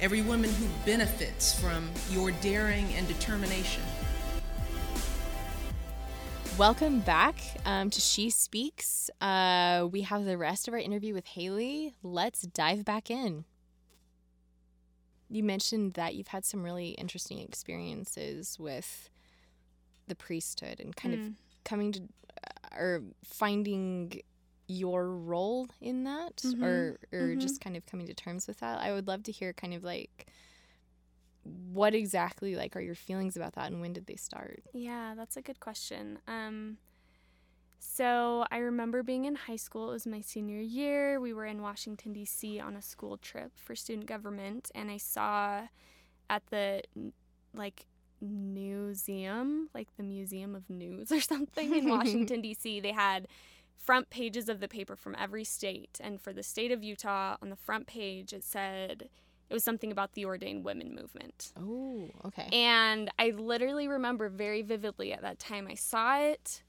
every woman who benefits from your daring and determination. Welcome back um, to She Speaks. Uh, we have the rest of our interview with Haley. Let's dive back in. You mentioned that you've had some really interesting experiences with the priesthood and kind mm. of coming to uh, or finding your role in that mm-hmm. or or mm-hmm. just kind of coming to terms with that. I would love to hear kind of like what exactly like are your feelings about that and when did they start? Yeah, that's a good question. Um so I remember being in high school. It was my senior year. We were in Washington D.C. on a school trip for student government, and I saw at the like museum, like the Museum of News or something in Washington D.C. They had front pages of the paper from every state, and for the state of Utah, on the front page it said it was something about the ordained women movement. Oh, okay. And I literally remember very vividly at that time I saw it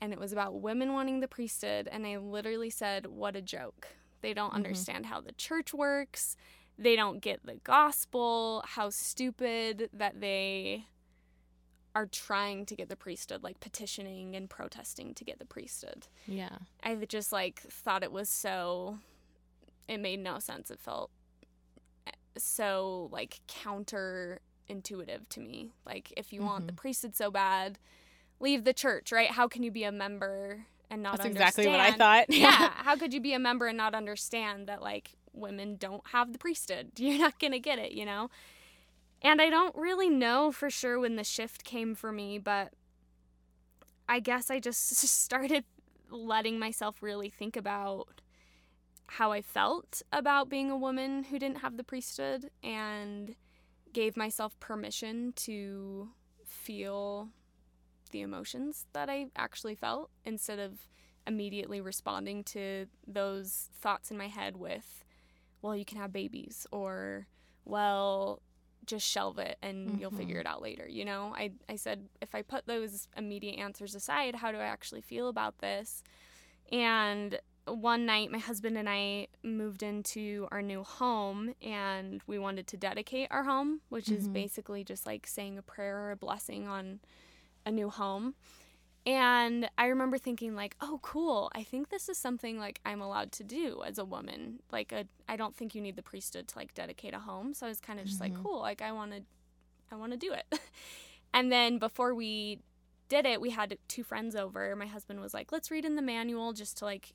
and it was about women wanting the priesthood and I literally said, "What a joke. They don't mm-hmm. understand how the church works. They don't get the gospel. How stupid that they are trying to get the priesthood, like petitioning and protesting to get the priesthood. Yeah. I just like thought it was so it made no sense. It felt so like counterintuitive to me. Like if you mm-hmm. want the mm-hmm. priesthood so bad, leave the church, right? How can you be a member and not That's understand? exactly what I thought. yeah. How could you be a member and not understand that like women don't have the priesthood? You're not going to get it, you know? And I don't really know for sure when the shift came for me, but I guess I just started letting myself really think about how I felt about being a woman who didn't have the priesthood and gave myself permission to feel the emotions that I actually felt instead of immediately responding to those thoughts in my head with, well, you can have babies or, well, just shelve it and mm-hmm. you'll figure mm-hmm. it out later. You know, I, I said, if I put those immediate answers aside, how do I actually feel about this? And one night my husband and I moved into our new home and we wanted to dedicate our home, which mm-hmm. is basically just like saying a prayer or a blessing on a new home. And I remember thinking like, "Oh, cool. I think this is something like I'm allowed to do as a woman. Like a I don't think you need the priesthood to like dedicate a home." So I was kind of just mm-hmm. like, "Cool. Like I want to I want to do it." and then before we did it, we had two friends over. My husband was like, "Let's read in the manual just to like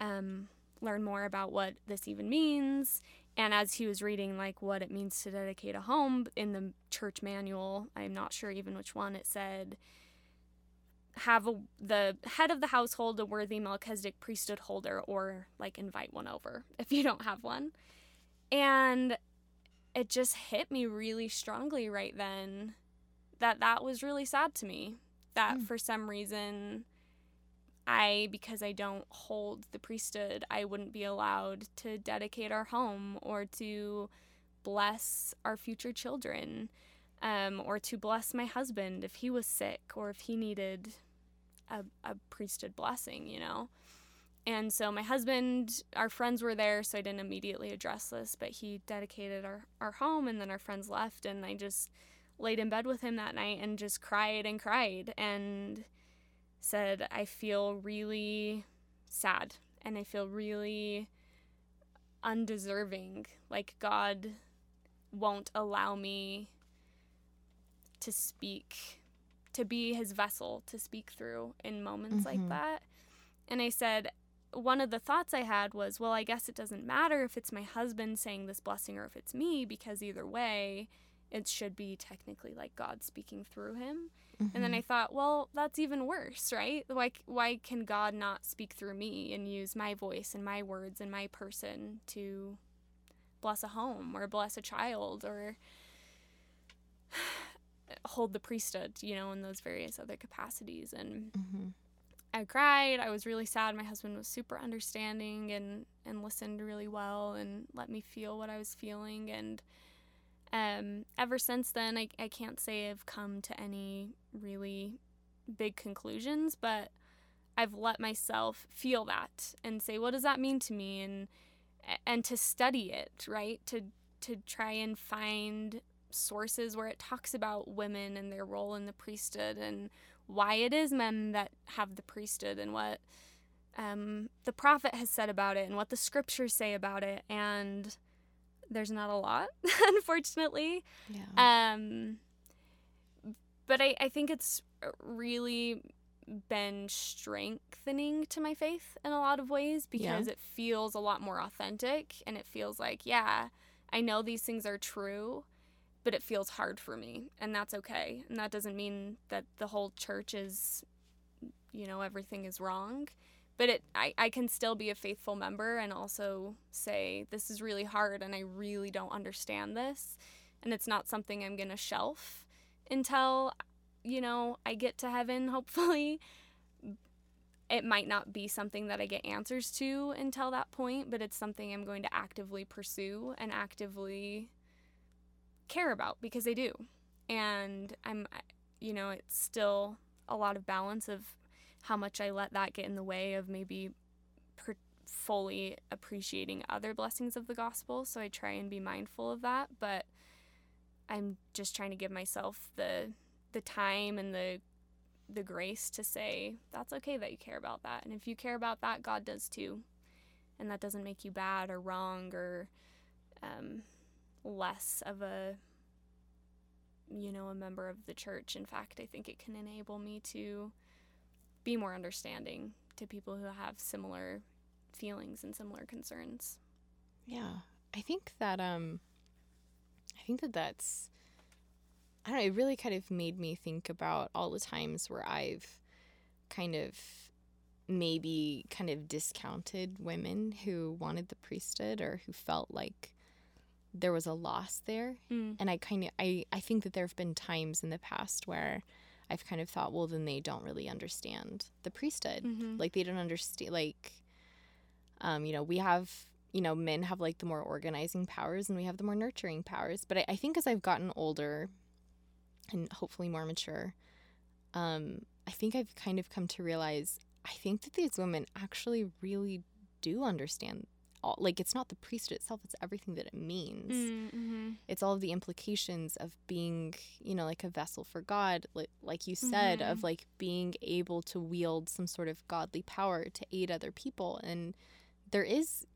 um, learn more about what this even means. And as he was reading, like, what it means to dedicate a home in the church manual, I'm not sure even which one, it said, have a, the head of the household a worthy Melchizedek priesthood holder, or like invite one over if you don't have one. And it just hit me really strongly right then that that was really sad to me. That mm. for some reason, I, because I don't hold the priesthood, I wouldn't be allowed to dedicate our home or to bless our future children um, or to bless my husband if he was sick or if he needed a, a priesthood blessing, you know? And so my husband, our friends were there, so I didn't immediately address this, but he dedicated our, our home and then our friends left and I just laid in bed with him that night and just cried and cried and said, I feel really sad and I feel really undeserving. Like God won't allow me to speak, to be his vessel to speak through in moments mm-hmm. like that. And I said, one of the thoughts I had was, well, I guess it doesn't matter if it's my husband saying this blessing or if it's me, because either way, it should be technically like God speaking through him. Mm-hmm. And then mm-hmm. I thought, well, that's even worse, right? Why why can God not speak through me and use my voice and my words and my person to bless a home or bless a child or hold the priesthood, you know, in those various other capacities. And Mm-hmm. I cried. I was really sad. My husband was super understanding and and listened really well and let me feel what I was feeling. And um, ever since then, I I can't say I've come to any really big conclusions, but I've let myself feel that and say, what does that mean to me? And and to study it, right? To to try and find sources where it talks about women and their role in the priesthood and why it is men that have the priesthood and what um, the prophet has said about it and what the scriptures say about it. And there's not a lot, unfortunately. Yeah. Um, but I, I think it's really been strengthening to my faith in a lot of ways because it feels a lot more authentic and it feels like, yeah, I know these things are true, but it feels hard for me and that's okay. And that doesn't mean that the whole church is, you know, everything is wrong. But it, I, I can still be a faithful member and also say, this is really hard and I really don't understand this. And it's not something I'm going to shelf until you know, I get to heaven, hopefully. It might not be something that I get answers to until that point, but it's something I'm going to actively pursue and actively care about because they do. And I'm, you know, it's still a lot of balance of how much I let that get in the way of maybe per- fully appreciating other blessings of the gospel. So I try and be mindful of that, but I'm just trying to give myself the the time and the the grace to say that's okay that you care about that and if you care about that god does too and that doesn't make you bad or wrong or um, less of a you know a member of the church in fact i think it can enable me to be more understanding to people who have similar feelings and similar concerns Yeah. I think that um I think that that's I don't know, it really kind of made me think about all the times where I've kind of maybe kind of discounted women who wanted the priesthood or who felt like there was a loss there. Mm. And I kind of I I think that there have been times in the past where I've kind of thought, well, then they don't really understand the priesthood. Mhm. Like they don't understand like um, you know, we have you know, men have like the more organizing powers and we have the more nurturing powers. But I, I think as I've gotten older and hopefully more mature, um, I think I've kind of come to realize I think that these women actually really do understand all like it's not the priesthood itself, it's everything that it means. Mm-hmm. It's all of the implications of being, you know, like a vessel for God, like, like you said, of Mhm. like being able to wield some sort of godly power to aid other people. And there is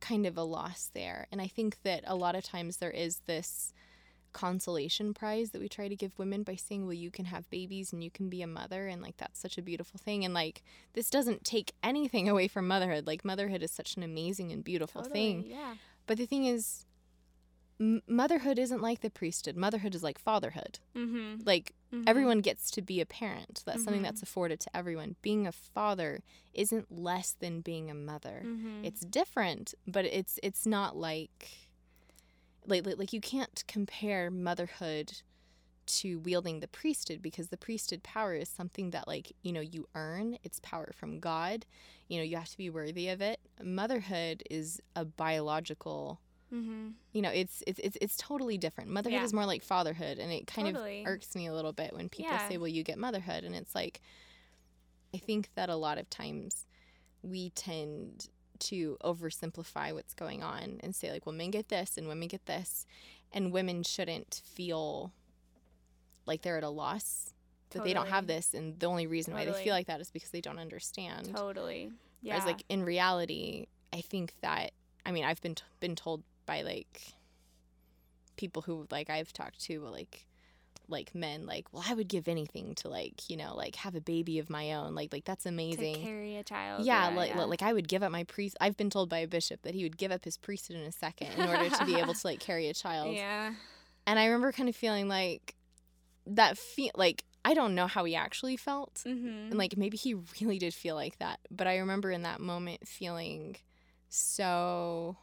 kind of a loss there. And I think that a lot of times there is this consolation prize that we try to give women by saying, well, you can have babies and you can be a mother. And like, that's such a beautiful thing. And like, this doesn't take anything away from motherhood. Like, motherhood is such an amazing and beautiful thing. yeah But the thing is, m- motherhood isn't like the priesthood. Motherhood is like fatherhood. mm-hmm. Like Mhm. everyone gets to be a parent. That's something Mhm. that's afforded to everyone. Being a father isn't less than being a mother. Mhm. It's different, but it's it's not like like like, like you can't compare motherhood to wielding the priesthood because the priesthood power is something that like you know you earn it's power from god you know you have to be worthy of it motherhood is a biological Mm-hmm. you know it's it's it's, it's totally different motherhood Yeah. is more like fatherhood and it kind Totally. of irks me a little bit when people Yeah. say well you get motherhood and it's like i think that a lot of times we tend to oversimplify what's going on and say like well men get this and women get this and women shouldn't feel like they're at a loss that they don't have this and the only reason why they feel like that is because they don't understand Totally. Yeah. Whereas like in reality, I think that I mean I've been t- been told by like people who like I've talked to like like men like well I would give anything to like you know like have a baby of my own like like that's to amazing. carry a child. Yeah, like yeah. like I would give up my priest. I've been told by a bishop that he would give up his priesthood in a second in order to be able to like carry a child. Yeah. And I remember kind of feeling like that feel like I don't know how he actually felt. Mm-hmm. And like maybe he really did feel like that. But I remember in that moment feeling so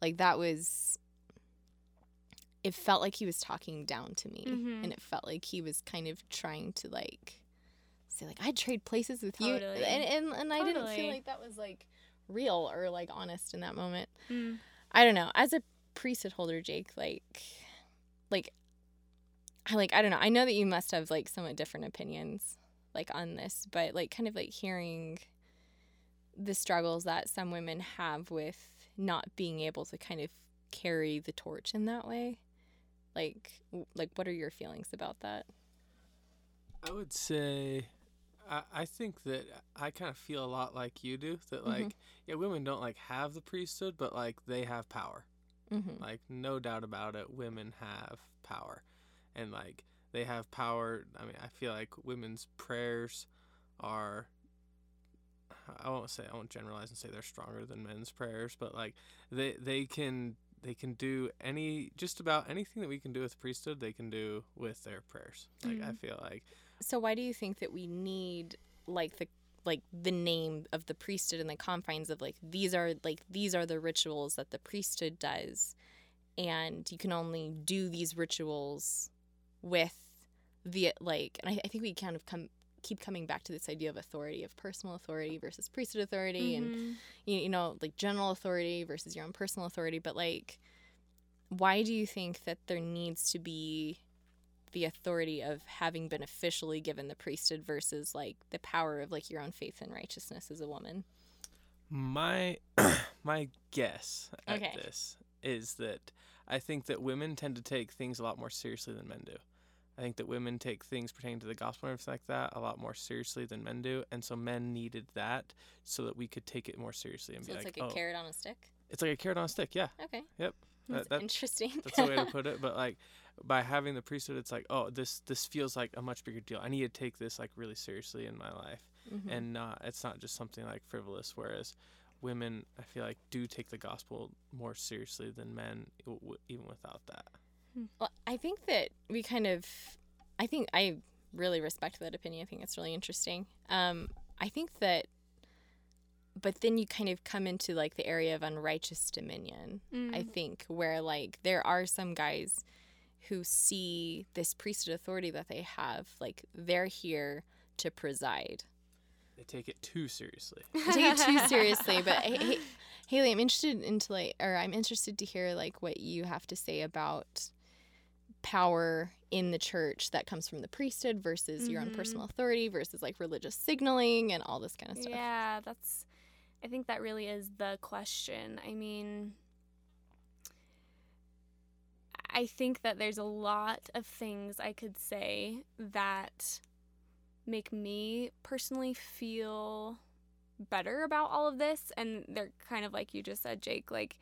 like that was it felt like he was talking down to me Mhm. and it felt like he was kind of trying to like say like I'd trade places with you Totally. and and, and I didn't feel like that was like real or like honest in that moment. Mm. I don't know. As a priesthood holder, Jake, like like I like I don't know. I know that you must have like somewhat different opinions like on this, but like kind of like hearing the struggles that some women have with not being able to kind of carry the torch in that way. Like like what are your feelings about that? I would say, I, I think that I kind of feel a lot like you do. That like, yeah, women don't like have the priesthood, but like they have power. Mm-hmm. Like no doubt about it, women have power, and like they have power. I mean, I feel like women's prayers are. I won't say I won't generalize and say they're stronger than men's prayers, but like they they can they can do any just about anything that we can do with priesthood they can do with their prayers. Like I mm. feel like So why do you think that we need like the like the name of the priesthood and the confines of like these are like these are the rituals that the priesthood does and you can only do these rituals with the like and I, I think we kind of come keep coming back to this idea of authority of personal authority versus priesthood authority and Mhm. you, you know like general authority versus your own personal authority but like why do you think that there needs to be the authority of having been officially given the priesthood versus like the power of like your own faith and righteousness as a woman My my guess at Okay. this is that I think that women tend to take things a lot more seriously than men do. I think that women take things pertaining to the gospel and everything like that a lot more seriously than men do, and so men needed that so that we could take it more seriously and so be it's like, like, a oh, carrot on a stick it's like a carrot on a stick. Yeah, okay yep. that's That, interesting that's the way to put it. But like by having the priesthood, it's like, oh, this this feels like a much bigger deal. I need to take this like really seriously in my life Mhm. and not it's not just something like frivolous whereas women i feel like do take the gospel more seriously than men w- w- even without that Well, I think that we kind of, I think I really respect that opinion. I think it's really interesting. Um, I think that, but then you kind of come into like the area of unrighteous dominion. I think where like there are some guys who see this priesthood authority that they have, like they're here to preside. they take it too seriously I take it too seriously, but hey, hey, Haley, I'm interested into like, or I'm interested to hear like what you have to say about power in the church that comes from the priesthood versus your own Mhm. personal authority versus like religious signaling and all this kind of stuff. Yeah, that's. I think that really is the question. I mean, I think that there's a lot of things I could say that make me personally feel better about all of this. And they're kind of like you just said, Jake, like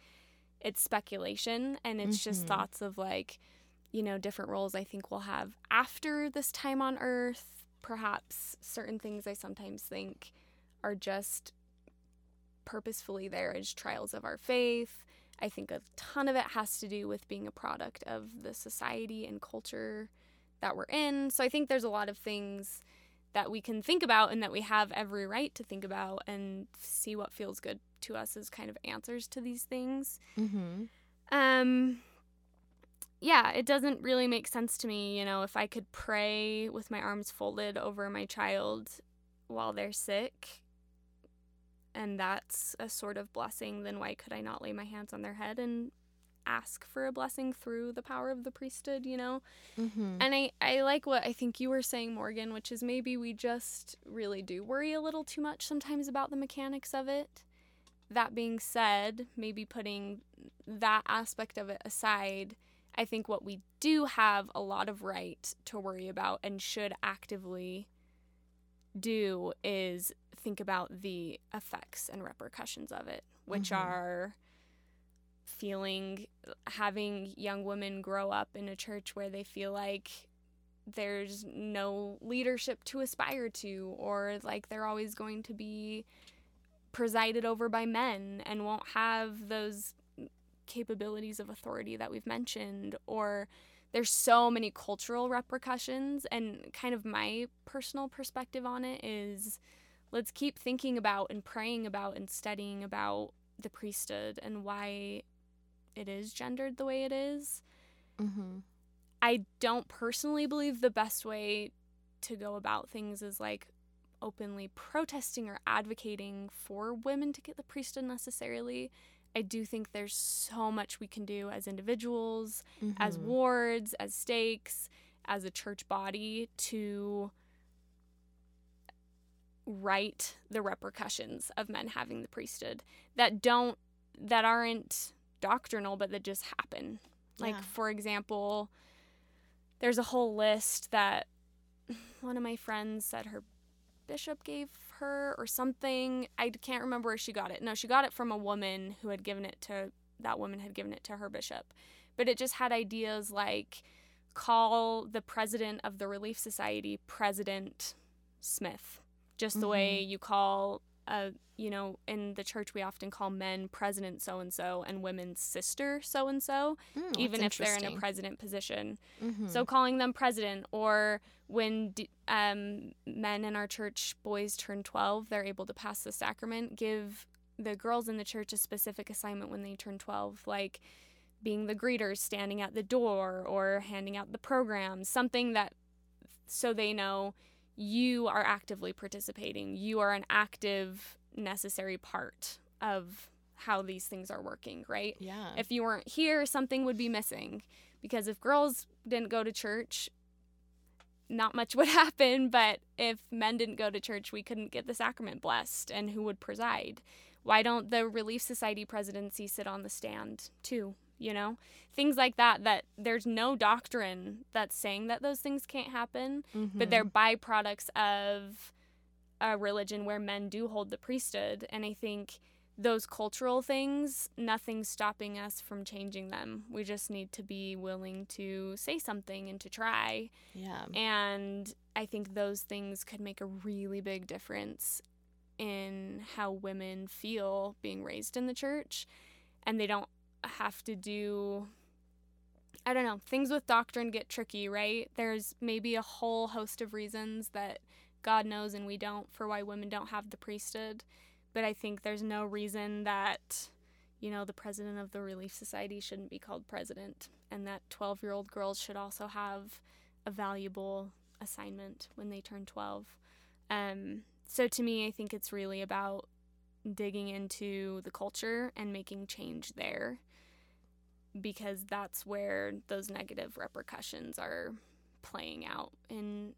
it's speculation and it's just Mhm. thoughts of like, you know, different roles I think we'll have after this time on earth. Perhaps certain things I sometimes think are just purposefully there as trials of our faith. I think a ton of it has to do with being a product of the society and culture that we're in. So I think there's a lot of things that we can think about and that we have every right to think about and see what feels good to us as kind of answers to these things. Mm-hmm. Um yeah, it doesn't really make sense to me, you know, if I could pray with my arms folded over my child while they're sick and that's a sort of blessing, then why could I not lay my hands on their head and ask for a blessing through the power of the priesthood, you know? Mm-hmm. And I, I like what I think you were saying, Morgan, which is maybe we just really do worry a little too much sometimes about the mechanics of it. That being said, maybe putting that aspect of it aside, I think what we do have a lot of right to worry about and should actively do is think about the effects and repercussions of it, which Mhm. are feeling having young women grow up in a church where they feel like there's no leadership to aspire to or like they're always going to be presided over by men and won't have those capabilities of authority that we've mentioned or there's so many cultural repercussions and kind of my personal perspective on it is let's keep thinking about and praying about and studying about the priesthood and why it is gendered the way it is Mm-hmm. I don't personally believe the best way to go about things is like openly protesting or advocating for women to get the priesthood necessarily. I do think there's so much we can do as individuals, as Mhm. wards, as stakes, as a church body to right the repercussions of men having the priesthood that don't that aren't doctrinal but that just happen. Like Yeah. for example, there's a whole list that one of my friends said her bishop gave her or something. I can't remember where she got it. No, she got it from a woman who had given it to that woman had given it to her bishop. But it just had ideas like call the president of the Relief Society President Smith, just the way mm-hmm. you call uh you know in the church we often call men president so and so and women sister so and so even if they're in a president position Mhm. so calling them president, or when d- um, men in our church, boys turn 12, they're able to pass the sacrament, give the girls in the church a specific assignment when they turn 12, like being the greeters, standing at the door, or handing out the programs, something that so they know you are actively participating. You are an active, necessary part of how these things are working, right? yeah. If you weren't here, something would be missing. Because if girls didn't go to church, not much would happen. But if men didn't go to church, we couldn't get the sacrament blessed. And who would preside? Why don't the Relief Society presidency sit on the stand too? You know? Things like that, that there's no doctrine that's saying that those things can't happen, but they're mm-hmm. byproducts of a religion where men do hold the priesthood. And I think those cultural things, nothing's stopping us from changing them. We just need to be willing to say something and to try. yeah. And I think those things could make a really big difference in how women feel being raised in the church. And they don't have to do, I don't know, things with doctrine get tricky, right? There's maybe a whole host of reasons that God knows and we don't for why women don't have the priesthood. But I think there's no reason that, you know, the president of the Relief Society shouldn't be called president and that 12 year old girls should also have a valuable assignment when they turn 12. Um, so to me, I think it's really about digging into the culture and making change there because that's where those negative repercussions are playing out in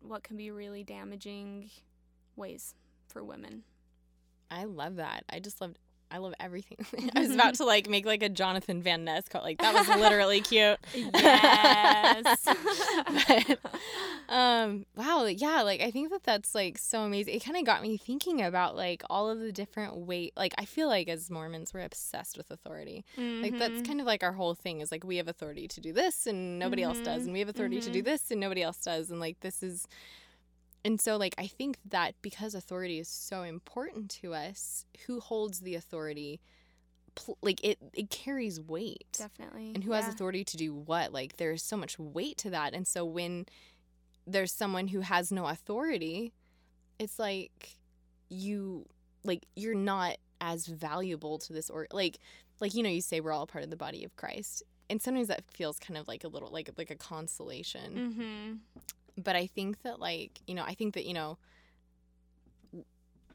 what can be really damaging ways for women. I love that. I just loved. I love everything. I was about to like make like a Jonathan Van Ness quote. Like that was literally cute. Yes. but, um. Wow. Yeah. Like I think that that's like so amazing. It kind of got me thinking about like all of the different weight. Like I feel like as Mormons we're obsessed with authority. Like that's Mhm. kind of like our whole thing is like we have authority to do this and nobody else does, Mhm. and we have authority to do Mhm. this and nobody else does, and like this is. And so, like, I think that because authority is so important to us, who holds the authority, pl- like, it, it carries weight. Definitely. And who has authority to do what? Like, there's so much weight to that. And so, when there's someone who has no authority, it's like you, like, you're not as valuable to this, or like, like, you know, you say we're all part of the body of Christ. And sometimes that feels kind of like a little, like, like a consolation Mm-hmm. But I think that like you know I think that you know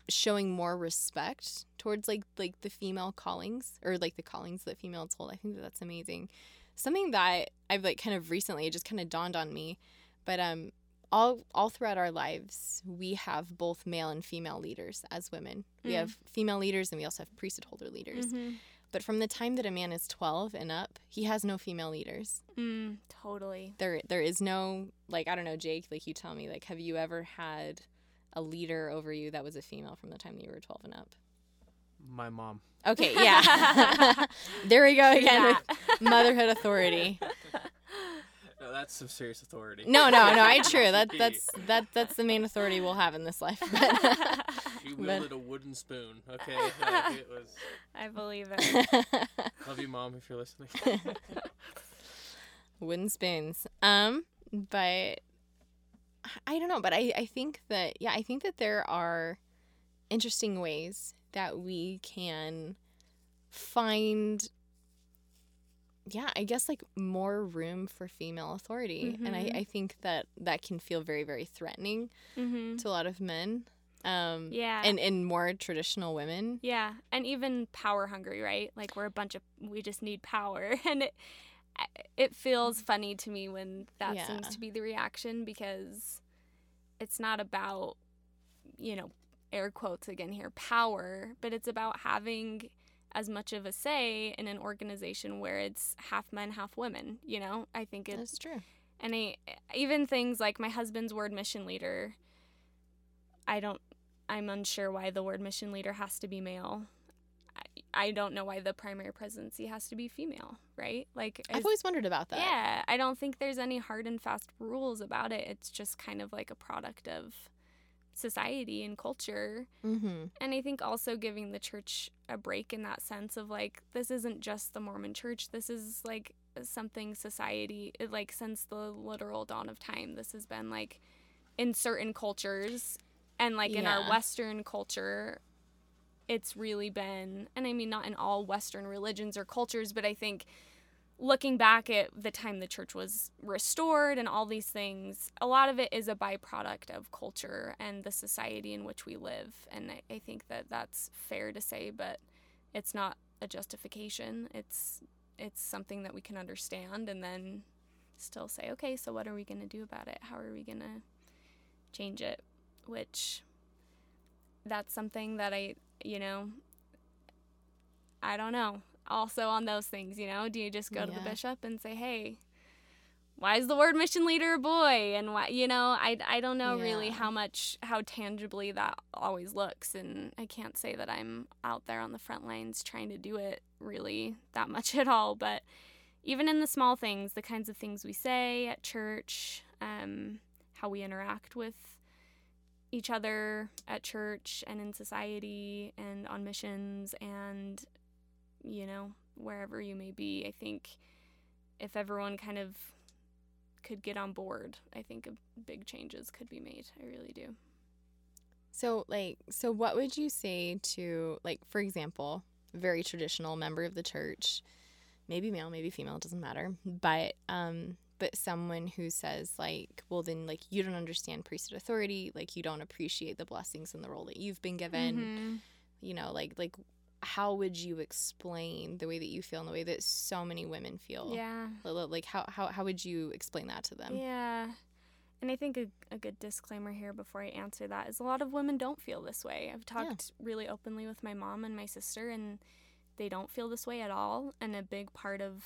showing more respect towards like like the female callings or like the callings that females hold I think that that's amazing something that I've like kind of recently it just kind of dawned on me but um all all throughout our lives we have both male and female leaders as women we Mm. have female leaders and we also have priesthood holder leaders Mm-hmm. But from the time that a man is 12 and up he has no female leaders Mm, totally. there there is no like I don't know Jake like you tell me like have you ever had a leader over you that was a female from the time that you were 12 and up My mom. okay yeah there we go again that. with motherhood authority No, that's some serious authority. no no no I true that that's that that's the main authority we'll have in this life She But- wielded a wooden spoon. Okay, like, it was. I believe it. Love you, mom, if you're listening. wooden spoons um but i don't know but i i think that yeah i think that there are interesting ways that we can find yeah, I guess like more room for female authority. And I, Mhm. I think that that can feel very, very threatening Mm-hmm. to a lot of men. Um, Yeah. And, and more traditional women. Yeah, and even power hungry, right? Like we're a bunch of we just need power, and it it feels funny to me when that Yeah. seems to be the reaction because it's not about you know air quotes again here power, but it's about having as much of a say in an organization where it's half men, half women. You know, I think it's That's true. and I, even things like my husband's ward mission leader, I don't, I'm unsure why the ward mission leader has to be male. I, I don't know why the primary presidency has to be female, right? Like, I've always wondered about that. yeah, I don't think there's any hard and fast rules about it. It's just kind of like a product of society and culture. Mm-hmm. And I think also giving the church a break in that sense of like, this isn't just the Mormon church. This is like something society, like since the literal dawn of time, this has been like in certain cultures and like in our Western culture, it's really been, and I mean, not in all Western religions or cultures, but I think looking back at the time the church was restored and all these things, a lot of it is a byproduct of culture and the society in which we live. And I, I think that that's fair to say, but it's not a justification. It's it's something that we can understand and then still say, okay, so what are we going to do about it? How are we going to change it? Which that's something that I, you know, I don't know. Also on those things, you know, do you just go to the bishop and say, "Hey, why is the ward mission leader a boy?" And why, you know, I I don't know really how much how tangibly that always looks and I can't say that I'm out there on the front lines trying to do it really that much at all, but even in the small things, the kinds of things we say at church, um, how we interact with each other at church and in society and on missions and you know wherever you may be. I think if everyone kind of could get on board i think big changes could be made. I really do. So, like, so what would you say to, like, for example, very traditional member of the church, maybe male, maybe female, doesn't matter, but, um, but someone who says, like, well, then, like, you don't understand priesthood authority, like, you don't appreciate the blessings and the role that you've been given, Mm-hmm. you know, like, like, how would you explain the way that you feel and the way that so many women feel? yeah Li- li- Like, how, how, how would you explain that to them? Yeah. And I think a, a good disclaimer here before I answer that is a lot of women don't feel this way. I've talked really openly with my mom and my sister, and they don't feel this way at all. And a big part of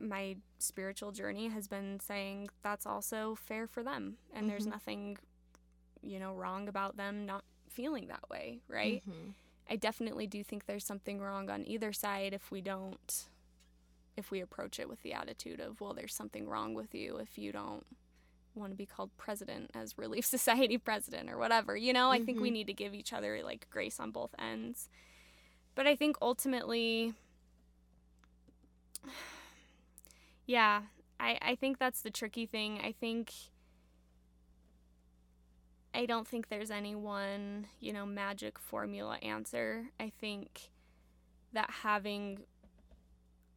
my spiritual journey has been saying that's also fair for them. And there's Mhm. nothing, you know, wrong about them not feeling that way, right? Mhm. I definitely do think there's something wrong on either side if we don't if we approach it with the attitude of well there's something wrong with you if you don't want to be called president as relief society president or whatever you know i think we Mhm. need to give each other like grace on both ends but i think ultimately yeah i i think that's the tricky thing i think I don't think there's any one, you know, magic formula answer. I think that having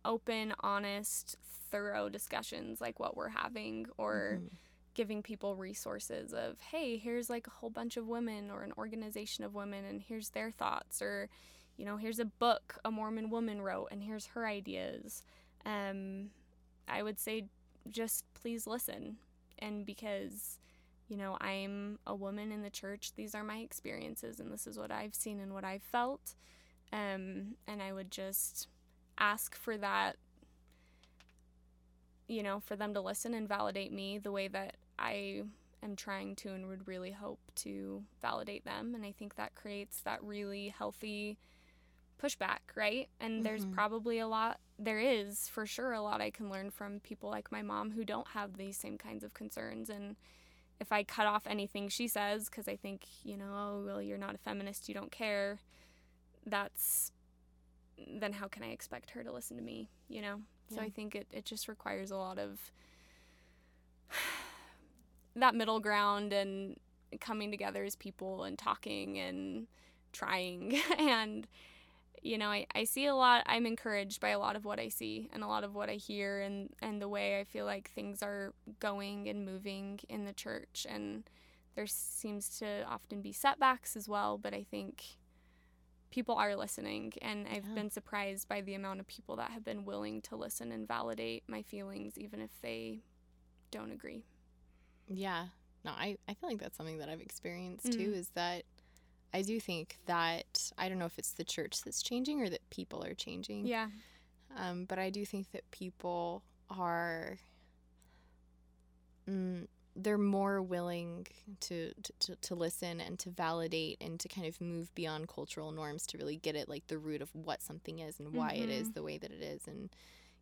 open, honest, thorough discussions like what we're having or Mhm. giving people resources of, hey, here's like a whole bunch of women or an organization of women and here's their thoughts or you know, here's a book a Mormon woman wrote and here's her ideas. Um I would say just please listen and because you know, I'm a woman in the church. These are my experiences, and this is what I've seen and what I've felt. Um, and I would just ask for that, you know, for them to listen and validate me the way that I am trying to and would really hope to validate them. And I think that creates that really healthy pushback, right? And there's Mhm. probably a lot, there is for sure a lot I can learn from people like my mom who don't have these same kinds of concerns. And if I cut off anything she says because I think, you know, oh, well, you're not a feminist, you don't care, that's then how can I expect her to listen to me, you know? So I think it, it just requires a lot of that middle ground and coming together as people and talking and trying and you know, I, I see a lot, I'm encouraged by a lot of what I see and a lot of what I hear and, and the way I feel like things are going and moving in the church. And there seems to often be setbacks as well, but I think people are listening. And I've Yeah. been surprised by the amount of people that have been willing to listen and validate my feelings, even if they don't agree. Yeah. No, I, I feel like that's something that I've experienced too Mhm. is that I do think that I don't know if it's the church that's changing or that people are changing. Yeah. Um, but I do think that people are mm, they're more willing to, to, to, listen and to validate and to kind of move beyond cultural norms to really get at like the root of what something is and why it is Mhm. the way that it is and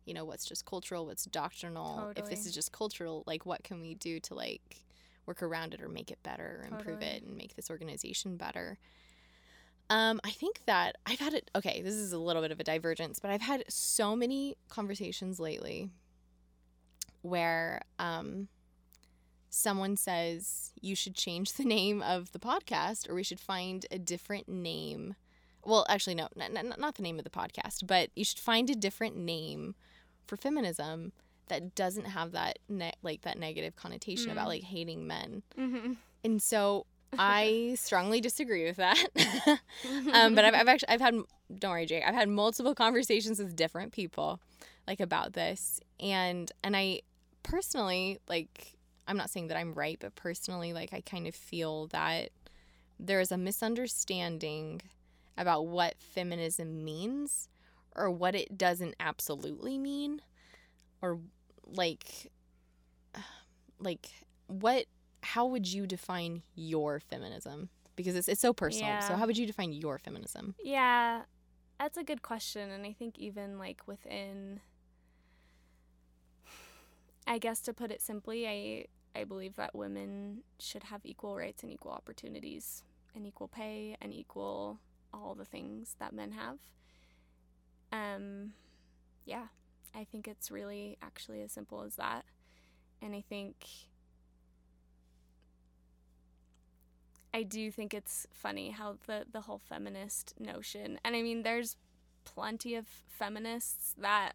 you know what's just cultural what's doctrinal if this is just cultural like what can we do to like work around it or make it better or improve Totally. it and make this organization better um, I think that I've had it. Okay, this is a little bit of a divergence, but I've had so many conversations lately where um, someone says you should change the name of the podcast or we should find a different name. Well, actually, no, not the name of the podcast, but you should find a different name for feminism that doesn't have that ne- like that negative connotation about Mm. like hating men. Mm-hmm. And so I strongly disagree with that. um, but I've, I've actually I've had don't worry, Jake. I've had multiple conversations with different people like about this, and and I personally like I'm not saying that I'm right, but personally like I kind of feel that there is a misunderstanding about what feminism means or what it doesn't absolutely mean or like like what how would you define your feminism because it's, it's so personal so how would you define your feminism Yeah, that's a good question. And I think even like within, I guess to put it simply, I, I believe that women should have equal rights and equal opportunities and equal pay and equal all the things that men have. Um, yeah, I think it's really actually as simple as that. And I think I do think it's funny how the the whole feminist notion, and I mean, there's plenty of feminists that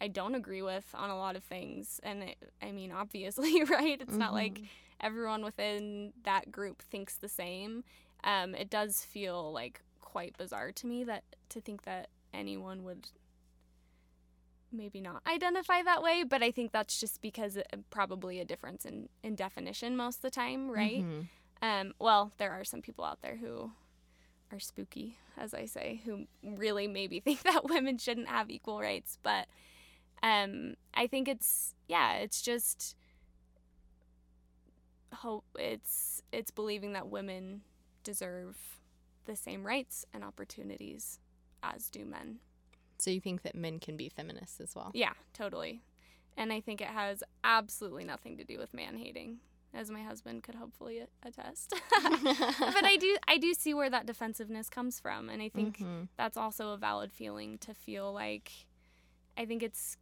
I don't agree with on a lot of things, and it, I mean, obviously, right? It's not like everyone within that group thinks the same. Um, it does feel like quite bizarre to me that to think that anyone would maybe not identify that way, but I think that's just because it, probably a difference in in definition most of the time, right? Mhm. Um, well, there are some people out there who are spooky, as I say, who really maybe think that women shouldn't have equal rights. But um, I think it's yeah, it's just hope it's it's believing that women deserve the same rights and opportunities as do men. So you think that men can be feminists as well Yeah, totally. And I think it has absolutely nothing to do with man hating, as my husband could hopefully attest. but I do I do see where that defensiveness comes from and I think Mhm. that's also a valid feeling to feel like I think it's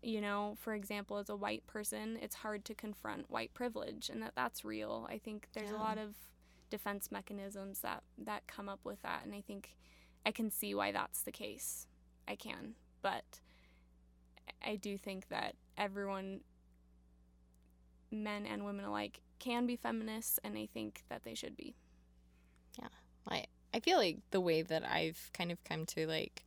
you know, for example, as a white person, it's hard to confront white privilege and that that's real. I think there's a lot of defense mechanisms that that come up with that and I think I can see why that's the case. I can. But I do think that everyone men and women alike can be feminists and I think that they should be. Yeah. I I feel like the way that I've kind of come to like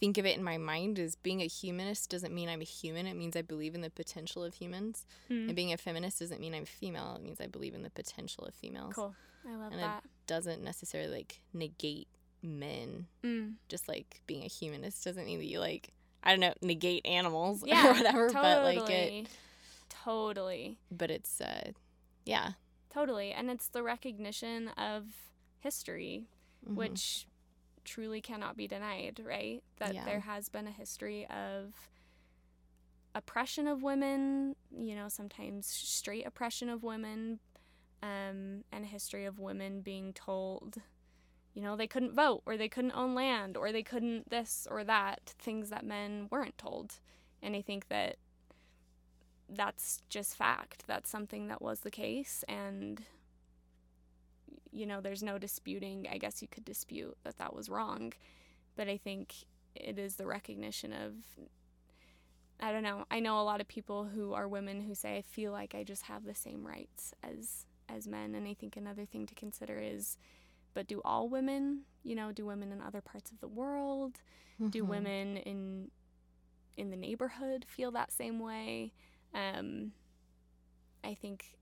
think of it in my mind is being a humanist doesn't mean I'm a human. It means I believe in the potential of humans. Mm. And being a feminist doesn't mean I'm female. It means I believe in the potential of females. Cool. I love And it- that. Doesn't necessarily like negate men. Mm. Just like being a humanist doesn't mean that you like I don't know negate animals Yeah, or whatever. But like it. totally. Totally. But it's uh, yeah. Totally. And it's the recognition of history, Mhm. which truly cannot be denied, right? That Yeah. there has been a history of oppression of women, you know, sometimes straight oppression of women, um, and a history of women being told, you know, they couldn't vote or they couldn't own land or they couldn't this or that, things that men weren't told. And I think that that's just fact. That's something that was the case. And, you know, there's no disputing, I guess you could dispute that that was wrong. but I think it is the recognition of I don't know. I know a lot of people who are women who say I feel like I just have the same rights as as men and I think another thing to consider is but do all women, you know, do women in other parts of the world, do Mhm. women in in the neighborhood feel that same way? Um I think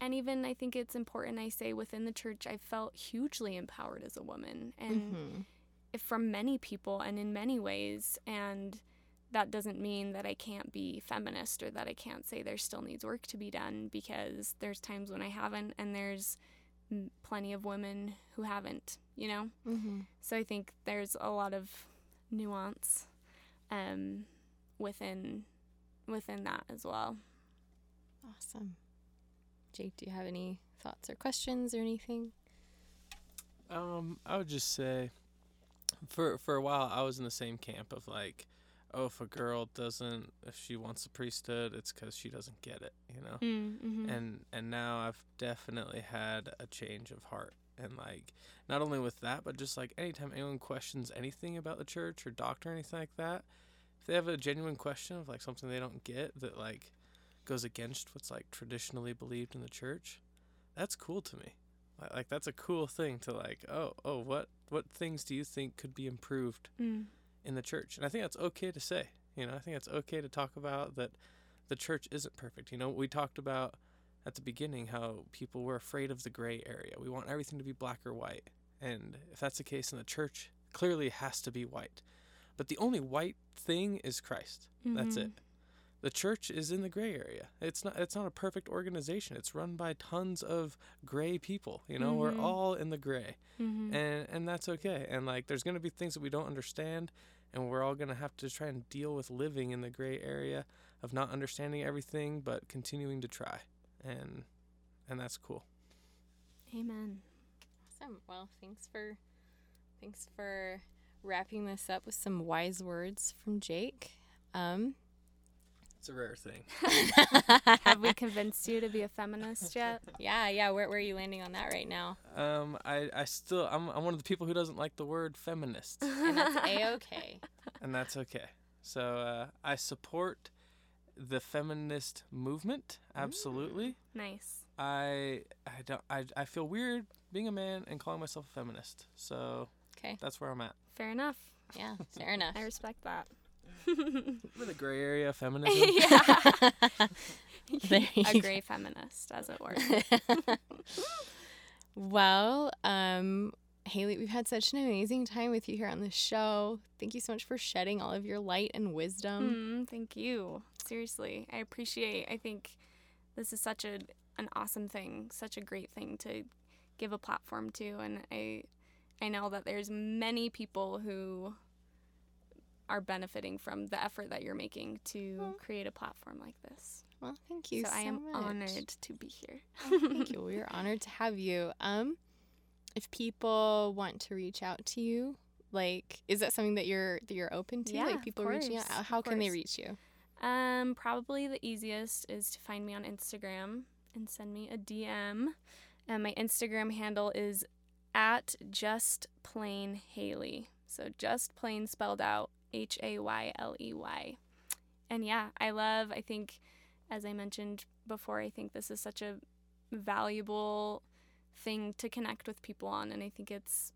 and even I think it's important I say within the church I felt hugely empowered as a woman and Mhm. if from many people and in many ways and that doesn't mean that I can't be feminist or that I can't say there still needs work to be done because there's times when I haven't and there's plenty of women who haven't, you know? Mhm. So I think there's a lot of nuance um, within within that as well. Awesome. Jake, do you have any thoughts or questions or anything? Um, I would just say, for for a while, I was in the same camp of like, oh, if a girl doesn't, if she wants the priesthood, it's because she doesn't get it, you know. Mm-hmm. And and now I've definitely had a change of heart, and like not only with that, but just like anytime anyone questions anything about the church or doctor or anything like that, if they have a genuine question of like something they don't get that like goes against what's like traditionally believed in the church, that's cool to me. Like, like that's a cool thing to like, oh, oh, what what things do you think could be improved Mm. In the church? And I think that's okay to say. You know, I think it's okay to talk about that the church isn't perfect. You know, we talked about at the beginning how people were afraid of the gray area. We want everything to be black or white. And if that's the case in the church, clearly it has to be white. But the only white thing is Christ. That's mm-hmm. it. The church is in the gray area. It's not it's not a perfect organization. It's run by tons of gray people, you know? We're Mhm. all in the gray. Mm-hmm. And and that's okay. And like there's going to be things that we don't understand and we're all going to have to try and deal with living in the gray area of not understanding everything but continuing to try. And and that's cool. Amen. Awesome. Well, thanks for thanks for wrapping this up with some wise words from Jake. Um, It's a rare thing. Have we convinced you to be a feminist yet? yeah, yeah. Where, where are you landing on that right now? Um I I still I'm I'm one of the people who doesn't like the word feminist. And that's a okay. and that's okay. So uh, I support the feminist movement absolutely. Nice. I I don't I, I feel weird being a man and calling myself a feminist. So Okay. that's where I'm at. Fair enough. Yeah. Fair enough. I respect that. For the gray area of feminism. yeah. A gray feminist, as it were. well, um, Hayley, we've had such an amazing time with you here on the show. Thank you so much for shedding all of your light and wisdom. Mm, thank you. Seriously, I appreciate. I think this is such a an awesome thing, such a great thing to give a platform to, and I I know that there's many people who are benefiting from the effort that you're making to Well. create a platform like this. Well, thank you so so I am much. honored to be here. Thank you. We're honored to have you. Um, if people want to reach out to you, like, is that something that you're that you're open to? Yeah, like people reaching out, how can they reach you? Um, probably the easiest is to find me on Instagram and send me a DM. And my Instagram handle is at just plain Hayley. So just plain spelled out H A Y L E Y. And yeah, I love, I think, as I mentioned before, I think this is such a valuable thing to connect with people on. And I think it's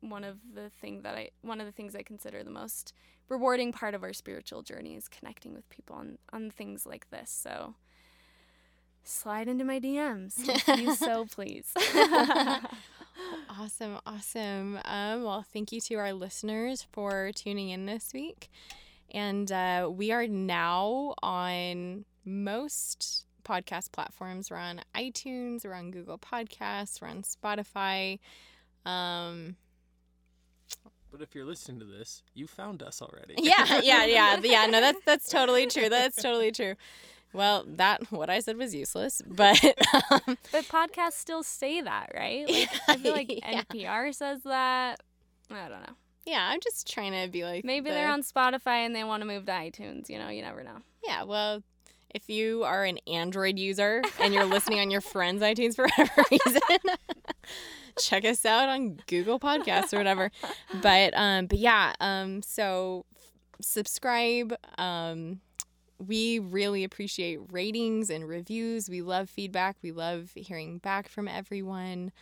one of the thing that I one of the things I consider the most rewarding part of our spiritual journey is connecting with people on on things like this. So slide into my DMs you so please. Awesome, awesome. Um, well, thank you to our listeners for tuning in this week. And uh, we are now on most podcast platforms. We're on iTunes, we're on Google Podcasts, we're on Spotify. Um, But if you're listening to this, you found us already. yeah, yeah, yeah, yeah. No, that's that's totally true. That's totally true. Well, that what I said was useless, but um, but podcasts still say that, right? Like I feel like Yeah. NPR says that. I don't know. yeah, I'm just trying to be like Maybe the- they're on Spotify and they want to move to iTunes, you know, you never know. Yeah, well, if you are an Android user and you're listening on your friend's iTunes for whatever reason, check us out on Google Podcasts or whatever. But um, but yeah, um, so f- subscribe. Um, we really appreciate ratings and reviews. We love feedback. We love hearing back from everyone.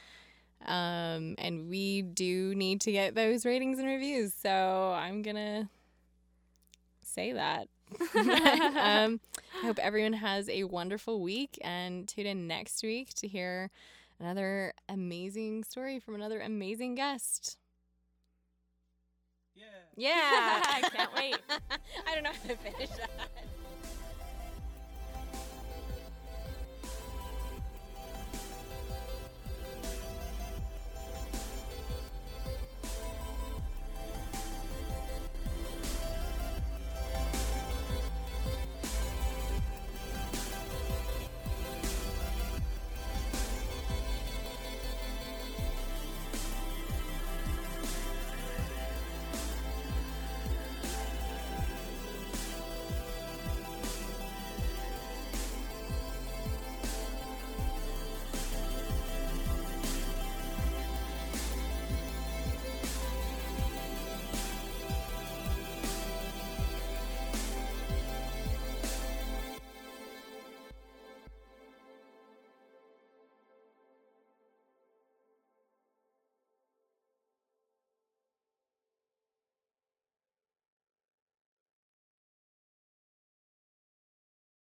Um, and we do need to get those ratings and reviews. So I'm gonna say that. um, I hope everyone has a wonderful week and tune in next week to hear another amazing story from another amazing guest. Yeah. Yeah. I can't wait. I don't know how to finish that.